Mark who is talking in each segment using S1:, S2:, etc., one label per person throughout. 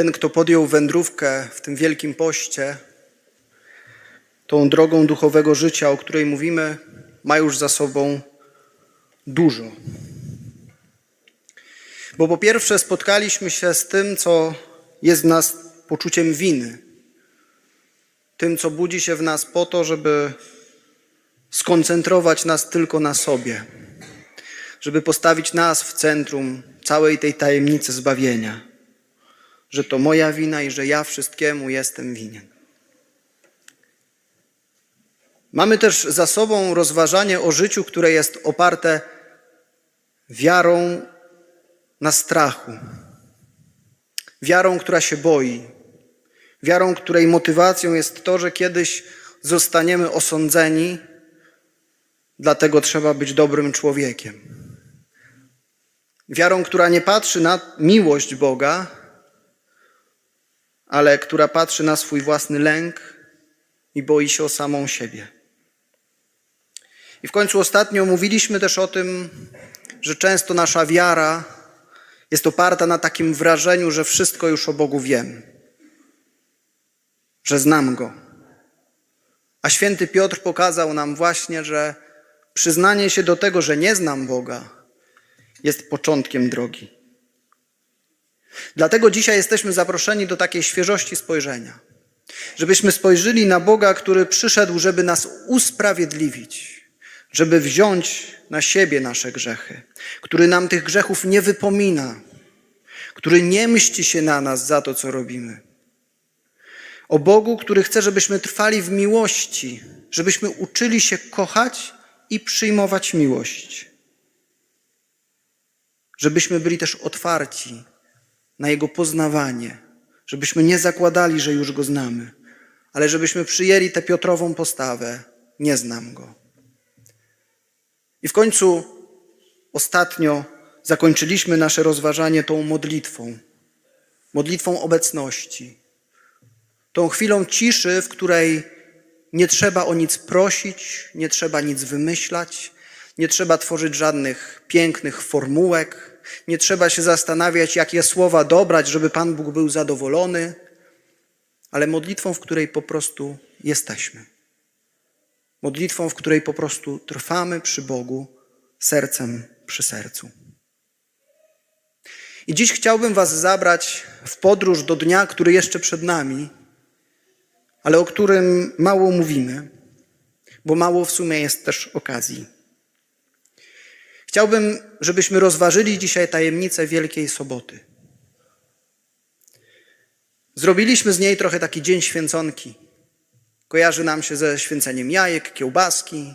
S1: Ten, kto podjął wędrówkę w tym wielkim poście, tą drogą duchowego życia, o której mówimy, ma już za sobą dużo. Bo po pierwsze spotkaliśmy się z tym, co jest w nas poczuciem winy. Tym, co budzi się w nas po to, żeby skoncentrować nas tylko na sobie, żeby postawić nas w centrum całej tej tajemnicy zbawienia, że to moja wina i że ja wszystkiemu jestem winien. Mamy też za sobą rozważanie o życiu, które jest oparte wiarą na strachu, wiarą, która się boi, wiarą, której motywacją jest to, że kiedyś zostaniemy osądzeni, dlatego trzeba być dobrym człowiekiem. Wiarą, która nie patrzy na miłość Boga, ale która patrzy na swój własny lęk i boi się o samą siebie. I w końcu ostatnio mówiliśmy też o tym, że często nasza wiara jest oparta na takim wrażeniu, że wszystko już o Bogu wiem, że znam Go. A święty Piotr pokazał nam właśnie, że przyznanie się do tego, że nie znam Boga, jest początkiem drogi. Dlatego dzisiaj jesteśmy zaproszeni do takiej świeżości spojrzenia. Żebyśmy spojrzeli na Boga, który przyszedł, żeby nas usprawiedliwić, żeby wziąć na siebie nasze grzechy, który nam tych grzechów nie wypomina, który nie mści się na nas za to, co robimy. O Bogu, który chce, żebyśmy trwali w miłości, żebyśmy uczyli się kochać i przyjmować miłość. Żebyśmy byli też otwarci na Jego poznawanie, żebyśmy nie zakładali, że już Go znamy, ale żebyśmy przyjęli tę Piotrową postawę. Nie znam Go. I w końcu ostatnio zakończyliśmy nasze rozważanie tą modlitwą, modlitwą obecności, tą chwilą ciszy, w której nie trzeba o nic prosić, nie trzeba nic wymyślać, nie trzeba tworzyć żadnych pięknych formułek, nie trzeba się zastanawiać, jakie słowa dobrać, żeby Pan Bóg był zadowolony, ale modlitwą, w której po prostu jesteśmy. Modlitwą, w której po prostu trwamy przy Bogu sercem przy sercu. I dziś chciałbym Was zabrać w podróż do dnia, który jeszcze przed nami, ale o którym mało mówimy, bo mało w sumie jest też okazji. Chciałbym, żebyśmy rozważyli dzisiaj tajemnicę Wielkiej Soboty. Zrobiliśmy z niej trochę taki dzień święconki. Kojarzy nam się ze święceniem jajek, kiełbaski,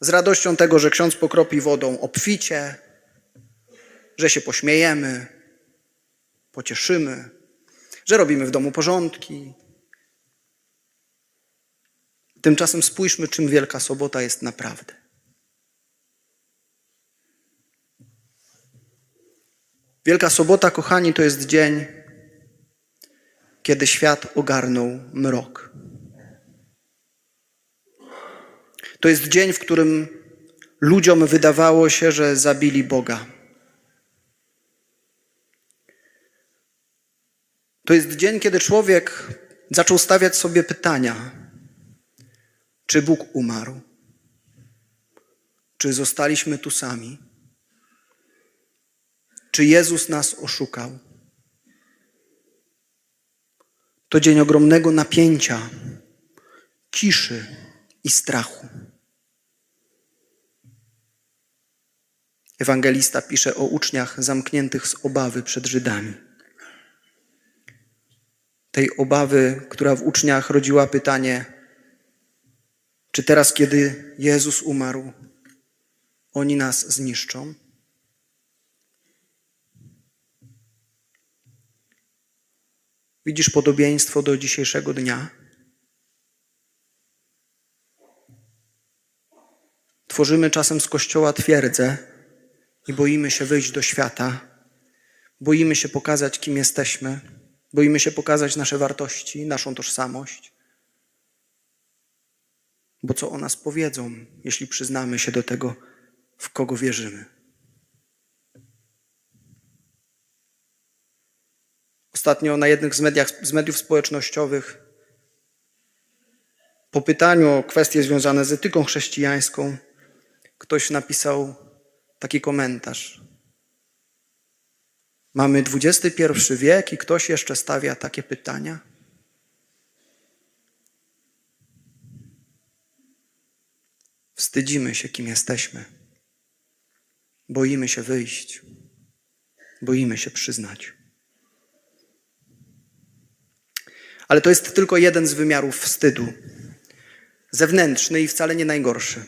S1: z radością tego, że ksiądz pokropi wodą obficie, że się pośmiejemy, pocieszymy, że robimy w domu porządki. Tymczasem spójrzmy, czym Wielka Sobota jest naprawdę. Wielka Sobota, kochani, to jest dzień, kiedy świat ogarnął mrok. To jest dzień, w którym ludziom wydawało się, że zabili Boga. To jest dzień, kiedy człowiek zaczął stawiać sobie pytania: czy Bóg umarł? Czy zostaliśmy tu sami? Czy Jezus nas oszukał? To dzień ogromnego napięcia, ciszy i strachu. Ewangelista pisze o uczniach zamkniętych z obawy przed Żydami. Tej obawy, która w uczniach rodziła pytanie: czy teraz, kiedy Jezus umarł, oni nas zniszczą? Widzisz podobieństwo do dzisiejszego dnia? Tworzymy czasem z kościoła twierdzę i boimy się wyjść do świata, boimy się pokazać, kim jesteśmy, boimy się pokazać nasze wartości, naszą tożsamość. Bo co o nas powiedzą, jeśli przyznamy się do tego, w kogo wierzymy? Ostatnio na jednych z, mediach, z mediów społecznościowych po pytaniu o kwestie związane z etyką chrześcijańską ktoś napisał taki komentarz. Mamy XXI wiek i ktoś jeszcze stawia takie pytania? Wstydzimy się, kim jesteśmy. Boimy się wyjść. Boimy się przyznać. Ale to jest tylko jeden z wymiarów wstydu. Zewnętrzny i wcale nie najgorszy.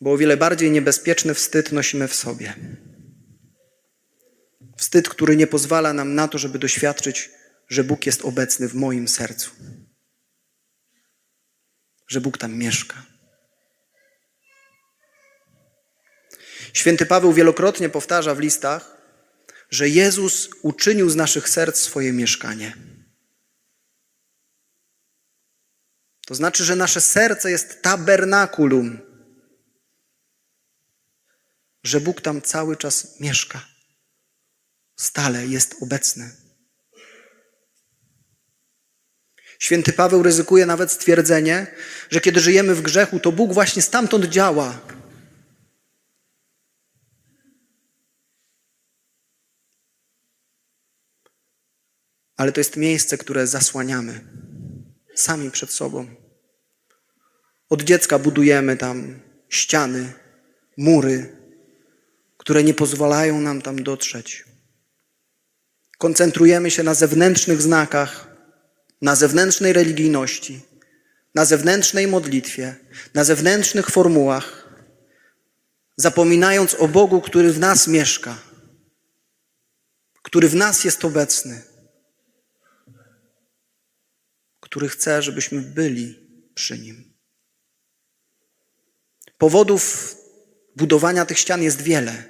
S1: Bo o wiele bardziej niebezpieczny wstyd nosimy w sobie. Wstyd, który nie pozwala nam na to, żeby doświadczyć, że Bóg jest obecny w moim sercu. Że Bóg tam mieszka. Święty Paweł wielokrotnie powtarza w listach, że Jezus uczynił z naszych serc swoje mieszkanie. To znaczy, że nasze serce jest tabernakulum, że Bóg tam cały czas mieszka, stale jest obecny. Święty Paweł ryzykuje nawet stwierdzenie, że kiedy żyjemy w grzechu, to Bóg właśnie stamtąd działa. Ale to jest miejsce, które zasłaniamy sami przed sobą. Od dziecka budujemy tam ściany, mury, które nie pozwalają nam tam dotrzeć. Koncentrujemy się na zewnętrznych znakach, na zewnętrznej religijności, na zewnętrznej modlitwie, na zewnętrznych formułach, zapominając o Bogu, który w nas mieszka, który w nas jest obecny, który chce, żebyśmy byli przy Nim. Powodów budowania tych ścian jest wiele.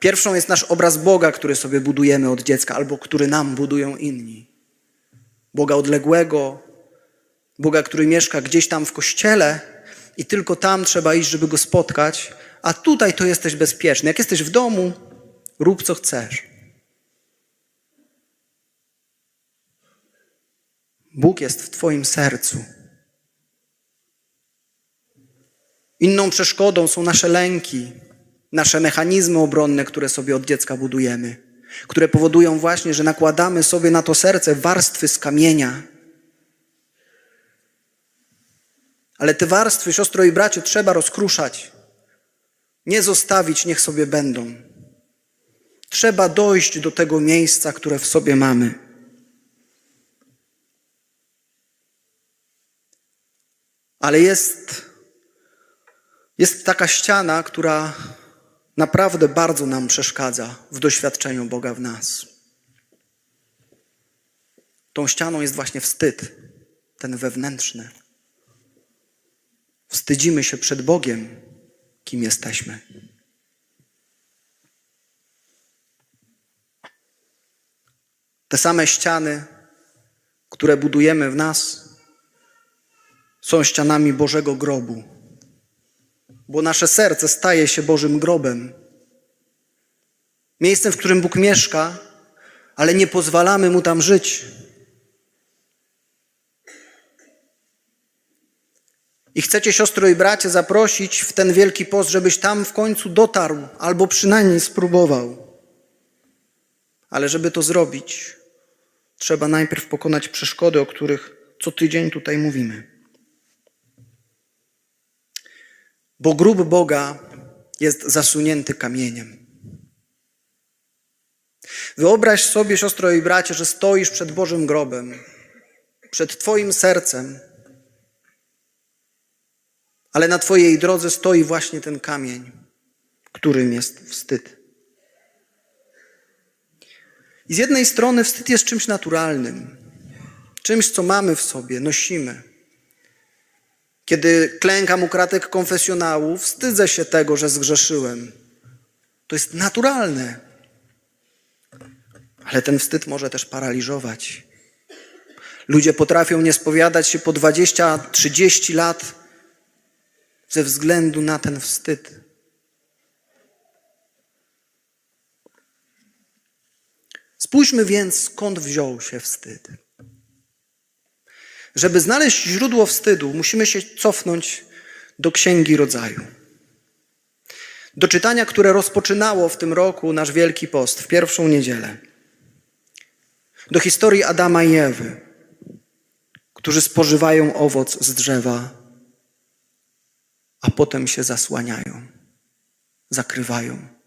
S1: Pierwszą jest nasz obraz Boga, który sobie budujemy od dziecka, albo który nam budują inni. Boga odległego, Boga, który mieszka gdzieś tam w kościele i tylko tam trzeba iść, żeby go spotkać, a tutaj to jesteś bezpieczny. Jak jesteś w domu, rób co chcesz. Bóg jest w Twoim sercu. Inną przeszkodą są nasze lęki, nasze mechanizmy obronne, które sobie od dziecka budujemy, które powodują właśnie, że nakładamy sobie na to serce warstwy z kamienia. Ale te warstwy, siostro i bracie, trzeba rozkruszać. Nie zostawić, niech sobie będą. Trzeba dojść do tego miejsca, które w sobie mamy. Ale jest, jest taka ściana, która naprawdę bardzo nam przeszkadza w doświadczeniu Boga w nas. Tą ścianą jest właśnie wstyd, ten wewnętrzny. Wstydzimy się przed Bogiem, kim jesteśmy. Te same ściany, które budujemy w nas, są ścianami Bożego grobu bo nasze serce staje się Bożym grobem. Miejscem, w którym Bóg mieszka, ale nie pozwalamy Mu tam żyć. I chcecie, siostro i bracie, zaprosić w ten wielki post, żebyś tam w końcu dotarł, albo przynajmniej spróbował. Ale żeby to zrobić, trzeba najpierw pokonać przeszkody, o których co tydzień tutaj mówimy. Bo grób Boga jest zasunięty kamieniem. Wyobraź sobie, siostro i bracie, że stoisz przed Bożym grobem, przed Twoim sercem, ale na Twojej drodze stoi właśnie ten kamień, którym jest wstyd. I z jednej strony wstyd jest czymś naturalnym, czymś, co mamy w sobie, nosimy. Kiedy klękam u kratek konfesjonału, wstydzę się tego, że zgrzeszyłem. To jest naturalne. Ale ten wstyd może też paraliżować. Ludzie potrafią nie spowiadać się po 20-30 lat ze względu na ten wstyd. Spójrzmy więc, skąd wziął się wstyd. Żeby znaleźć źródło wstydu, musimy się cofnąć do Księgi Rodzaju. Do czytania, które rozpoczynało w tym roku nasz Wielki Post, w pierwszą niedzielę. Do historii Adama i Ewy, którzy spożywają owoc z drzewa, a potem się zasłaniają, zakrywają.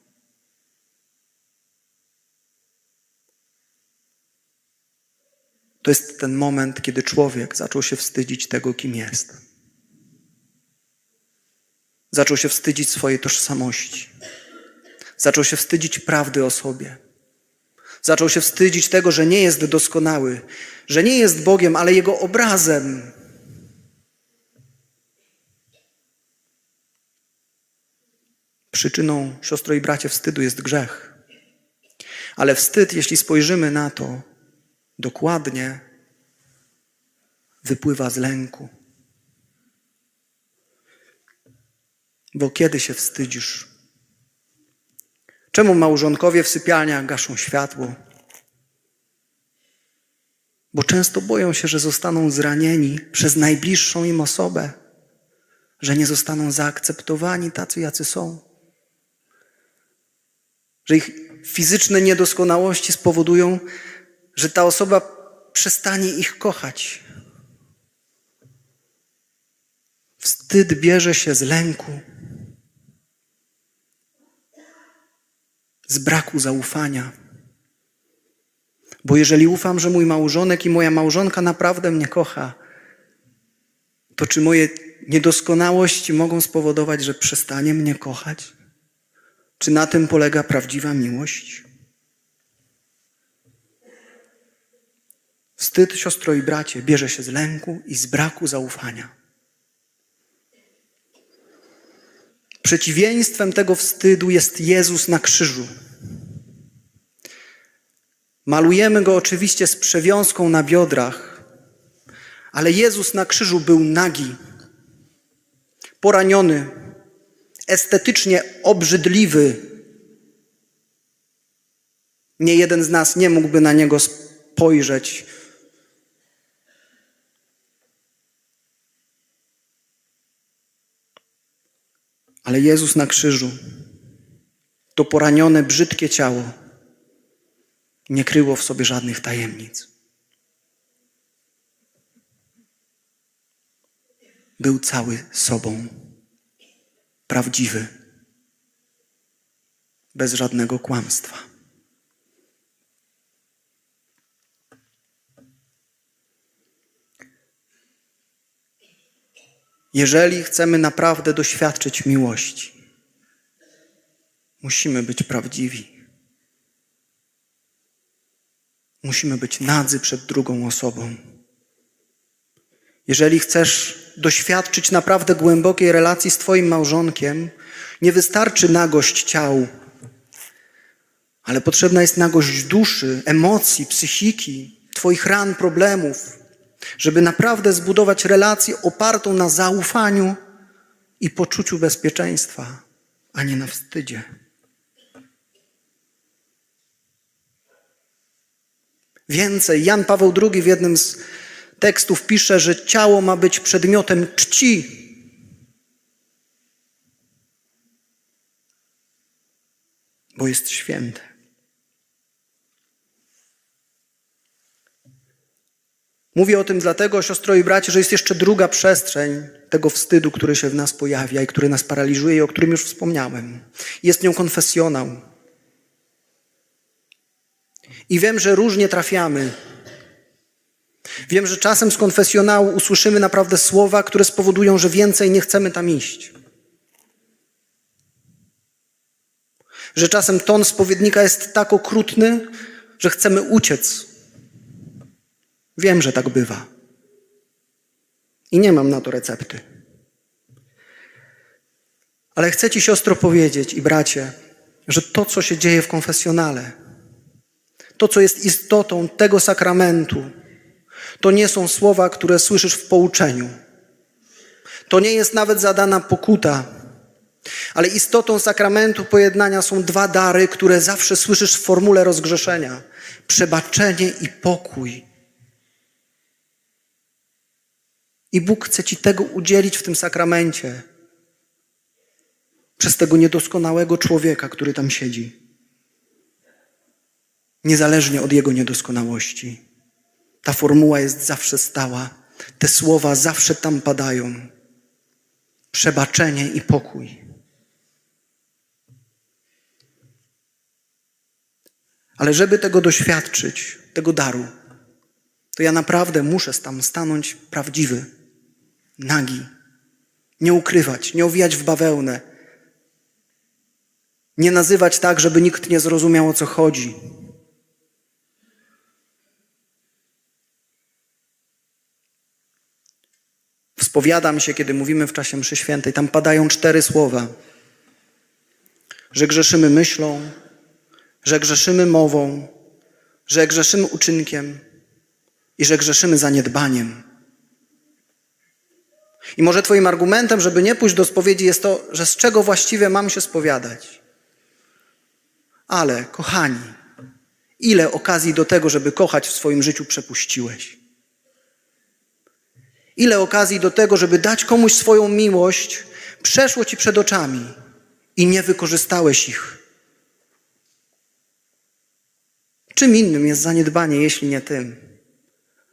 S1: To jest ten moment, kiedy człowiek zaczął się wstydzić tego, kim jest. Zaczął się wstydzić swojej tożsamości. Zaczął się wstydzić prawdy o sobie. Zaczął się wstydzić tego, że nie jest doskonały, że nie jest Bogiem, ale Jego obrazem. Przyczyną, siostro i bracie, wstydu jest grzech. Ale wstyd, jeśli spojrzymy na to dokładnie, wypływa z lęku. Bo kiedy się wstydzisz? Czemu małżonkowie w sypialniach gaszą światło? Bo często boją się, że zostaną zranieni przez najbliższą im osobę, że nie zostaną zaakceptowani tacy, jacy są, że ich fizyczne niedoskonałości spowodują, że ta osoba przestanie ich kochać. Wstyd bierze się z lęku, z braku zaufania. Bo jeżeli ufam, że mój małżonek i moja małżonka naprawdę mnie kocha, to czy moje niedoskonałości mogą spowodować, że przestanie mnie kochać? Czy na tym polega prawdziwa miłość? Wstyd, siostro i bracie, bierze się z lęku i z braku zaufania. Przeciwieństwem tego wstydu jest Jezus na krzyżu. Malujemy go oczywiście z przewiązką na biodrach, ale Jezus na krzyżu był nagi, poraniony, estetycznie obrzydliwy. Nie jeden z nas nie mógłby na niego spojrzeć Ale Jezus na krzyżu, to poranione, brzydkie ciało, nie kryło w sobie żadnych tajemnic. Był cały sobą, prawdziwy, bez żadnego kłamstwa. Jeżeli chcemy naprawdę doświadczyć miłości, musimy być prawdziwi. Musimy być nadzy przed drugą osobą. Jeżeli chcesz doświadczyć naprawdę głębokiej relacji z Twoim małżonkiem, nie wystarczy nagość ciał, ale potrzebna jest nagość duszy, emocji, psychiki, Twoich ran, problemów, żeby naprawdę zbudować relację opartą na zaufaniu i poczuciu bezpieczeństwa, a nie na wstydzie. Więcej, Jan Paweł II w jednym z tekstów pisze, że ciało ma być przedmiotem czci. Bo jest święte. Mówię o tym dlatego, siostro i bracie, że jest jeszcze druga przestrzeń tego wstydu, który się w nas pojawia i który nas paraliżuje i o którym już wspomniałem. Jest nią konfesjonał. I wiem, że różnie trafiamy. Wiem, że czasem z konfesjonału usłyszymy naprawdę słowa, które spowodują, że więcej nie chcemy tam iść. Że czasem ton spowiednika jest tak okrutny, że chcemy uciec Wiem, że tak bywa. I nie mam na to recepty. Ale chcę Ci, siostro, powiedzieć i bracie, że to, co się dzieje w konfesjonale, to, co jest istotą tego sakramentu, to nie są słowa, które słyszysz w pouczeniu. To nie jest nawet zadana pokuta, Ale istotą sakramentu pojednania są dwa dary, które zawsze słyszysz w formule rozgrzeszenia: przebaczenie i pokój. I Bóg chce Ci tego udzielić w tym sakramencie przez tego niedoskonałego człowieka, który tam siedzi. Niezależnie od jego niedoskonałości. Ta formuła jest zawsze stała. Te słowa zawsze tam padają. Przebaczenie i pokój. Ale żeby tego doświadczyć, tego daru, to ja naprawdę muszę tam stanąć prawdziwy, nagi. Nie ukrywać, nie owijać w bawełnę. Nie nazywać tak, żeby nikt nie zrozumiał o co chodzi. Spowiadam się, kiedy mówimy w czasie mszy świętej. Tam padają cztery słowa. Że grzeszymy myślą, że grzeszymy mową, że grzeszymy uczynkiem i że grzeszymy zaniedbaniem. I może Twoim argumentem, żeby nie pójść do spowiedzi, jest to, że z czego właściwie mam się spowiadać. Ale, kochani, ile okazji do tego, żeby kochać w swoim życiu przepuściłeś? Ile okazji do tego, żeby dać komuś swoją miłość, przeszło ci przed oczami i nie wykorzystałeś ich. Czym innym jest zaniedbanie, jeśli nie tym,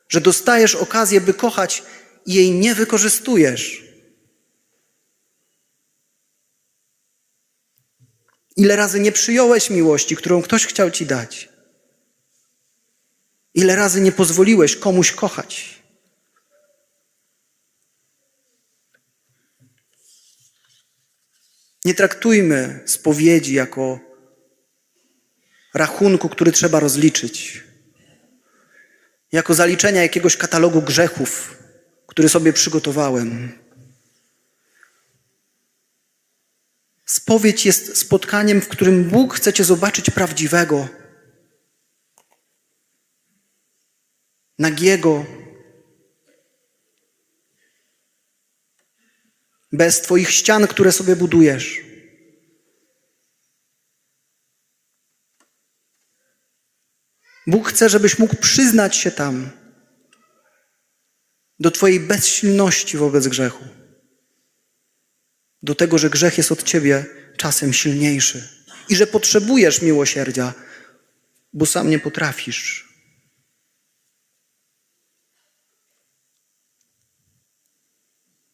S1: że dostajesz okazję, by kochać i jej nie wykorzystujesz? Ile razy nie przyjąłeś miłości, którą ktoś chciał ci dać? Ile razy nie pozwoliłeś komuś kochać? Nie traktujmy spowiedzi jako rachunku, który trzeba rozliczyć, jako zaliczenia jakiegoś katalogu grzechów, który sobie przygotowałem. Spowiedź jest spotkaniem, w którym Bóg chce Cię zobaczyć prawdziwego, nagiego, bez Twoich ścian, które sobie budujesz. Bóg chce, żebyś mógł przyznać się tam do Twojej bezsilności wobec grzechu. Do tego, że grzech jest od Ciebie czasem silniejszy i że potrzebujesz miłosierdzia, bo sam nie potrafisz.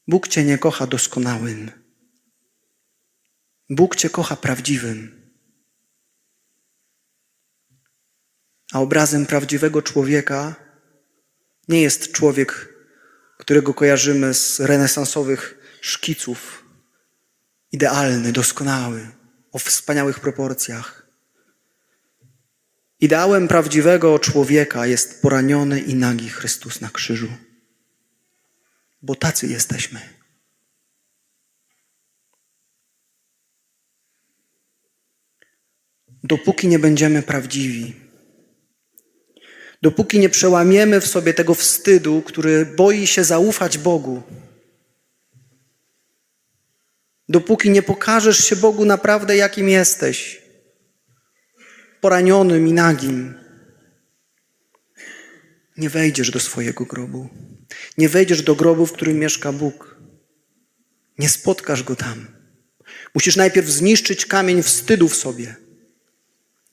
S1: Bóg Cię nie kocha doskonałym. Bóg Cię kocha prawdziwym. A obrazem prawdziwego człowieka nie jest człowiek, którego kojarzymy z renesansowych szkiców. Idealny, doskonały, o wspaniałych proporcjach. Ideałem prawdziwego człowieka jest poraniony i nagi Chrystus na krzyżu bo tacy jesteśmy. Dopóki nie będziemy prawdziwi, dopóki nie przełamiemy w sobie tego wstydu, który boi się zaufać Bogu, dopóki nie pokażesz się Bogu naprawdę, jakim jesteś, poranionym i nagim, nie wejdziesz do swojego grobu. Nie wejdziesz do grobu, w którym mieszka Bóg. Nie spotkasz go tam. Musisz najpierw zniszczyć kamień wstydu w sobie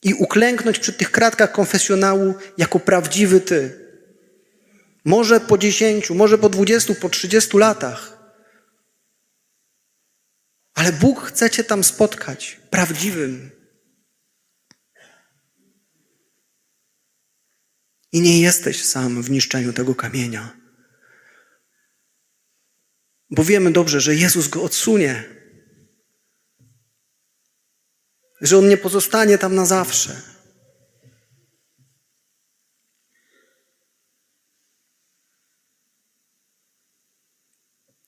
S1: i uklęknąć przy tych kratkach konfesjonału jako prawdziwy ty. Może po dziesięciu, może po dwudziestu, po trzydziestu latach. Ale Bóg chce cię tam spotkać prawdziwym. I nie jesteś sam w niszczeniu tego kamienia. Bo wiemy dobrze, że Jezus go odsunie. Że on nie pozostanie tam na zawsze.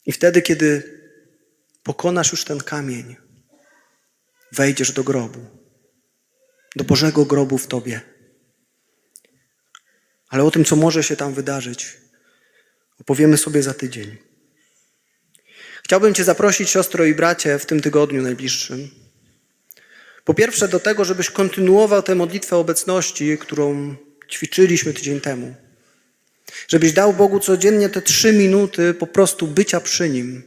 S1: I wtedy, kiedy pokonasz już ten kamień, wejdziesz do grobu, do Bożego grobu w tobie. Ale o tym, co może się tam wydarzyć, opowiemy sobie za tydzień. Chciałbym Cię zaprosić, siostro i bracie, w tym tygodniu najbliższym. Po pierwsze, do tego, żebyś kontynuował tę modlitwę obecności, którą ćwiczyliśmy tydzień temu. Żebyś dał Bogu codziennie te trzy minuty po prostu bycia przy Nim,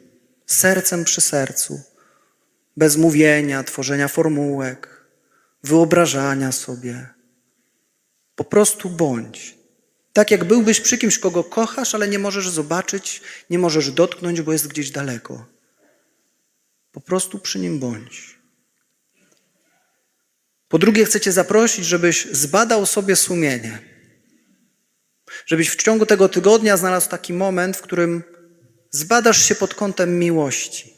S1: sercem przy sercu, bez mówienia, tworzenia formułek, wyobrażania sobie. Po prostu bądź. Tak jak byłbyś przy kimś, kogo kochasz, ale nie możesz zobaczyć, nie możesz dotknąć, bo jest gdzieś daleko. Po prostu przy nim bądź. Po drugie, chcę Cię zaprosić, żebyś zbadał sobie sumienie. Żebyś w ciągu tego tygodnia znalazł taki moment, w którym zbadasz się pod kątem miłości.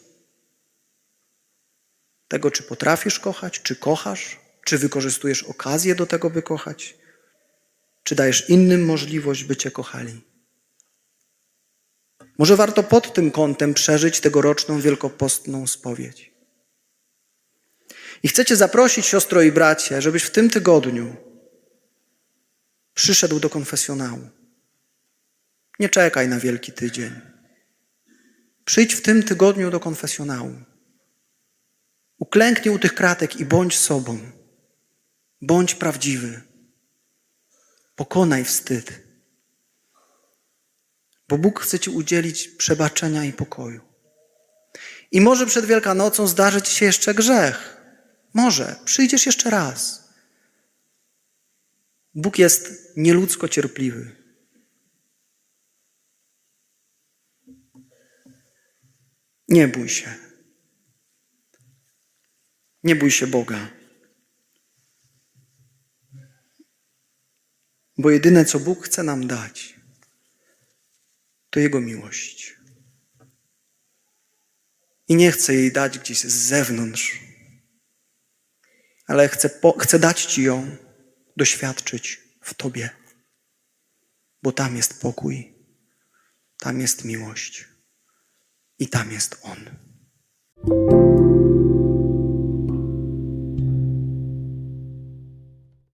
S1: Tego, czy potrafisz kochać, czy kochasz, czy wykorzystujesz okazję do tego, by kochać, czy dajesz innym możliwość, by Cię kochali. Może warto pod tym kątem przeżyć tegoroczną wielkopostną spowiedź. I chcę Cię zaprosić, siostro i bracie, żebyś w tym tygodniu przyszedł do konfesjonału. Nie czekaj na wielki tydzień. Przyjdź w tym tygodniu do konfesjonału. Uklęknij u tych kratek i bądź sobą. Bądź prawdziwy. Pokonaj wstyd. Bo Bóg chce Ci udzielić przebaczenia i pokoju. I może przed Wielkanocą zdarzyć się jeszcze grzech. Może. Przyjdziesz jeszcze raz. Bóg jest nieludzko cierpliwy. Nie bój się. Nie bój się Boga. Bo jedyne, co Bóg chce nam dać, to Jego miłość. I nie chce jej dać gdzieś z zewnątrz, ale chce, po, chce dać Ci ją doświadczyć w Tobie. Bo tam jest pokój, tam jest miłość i tam jest On.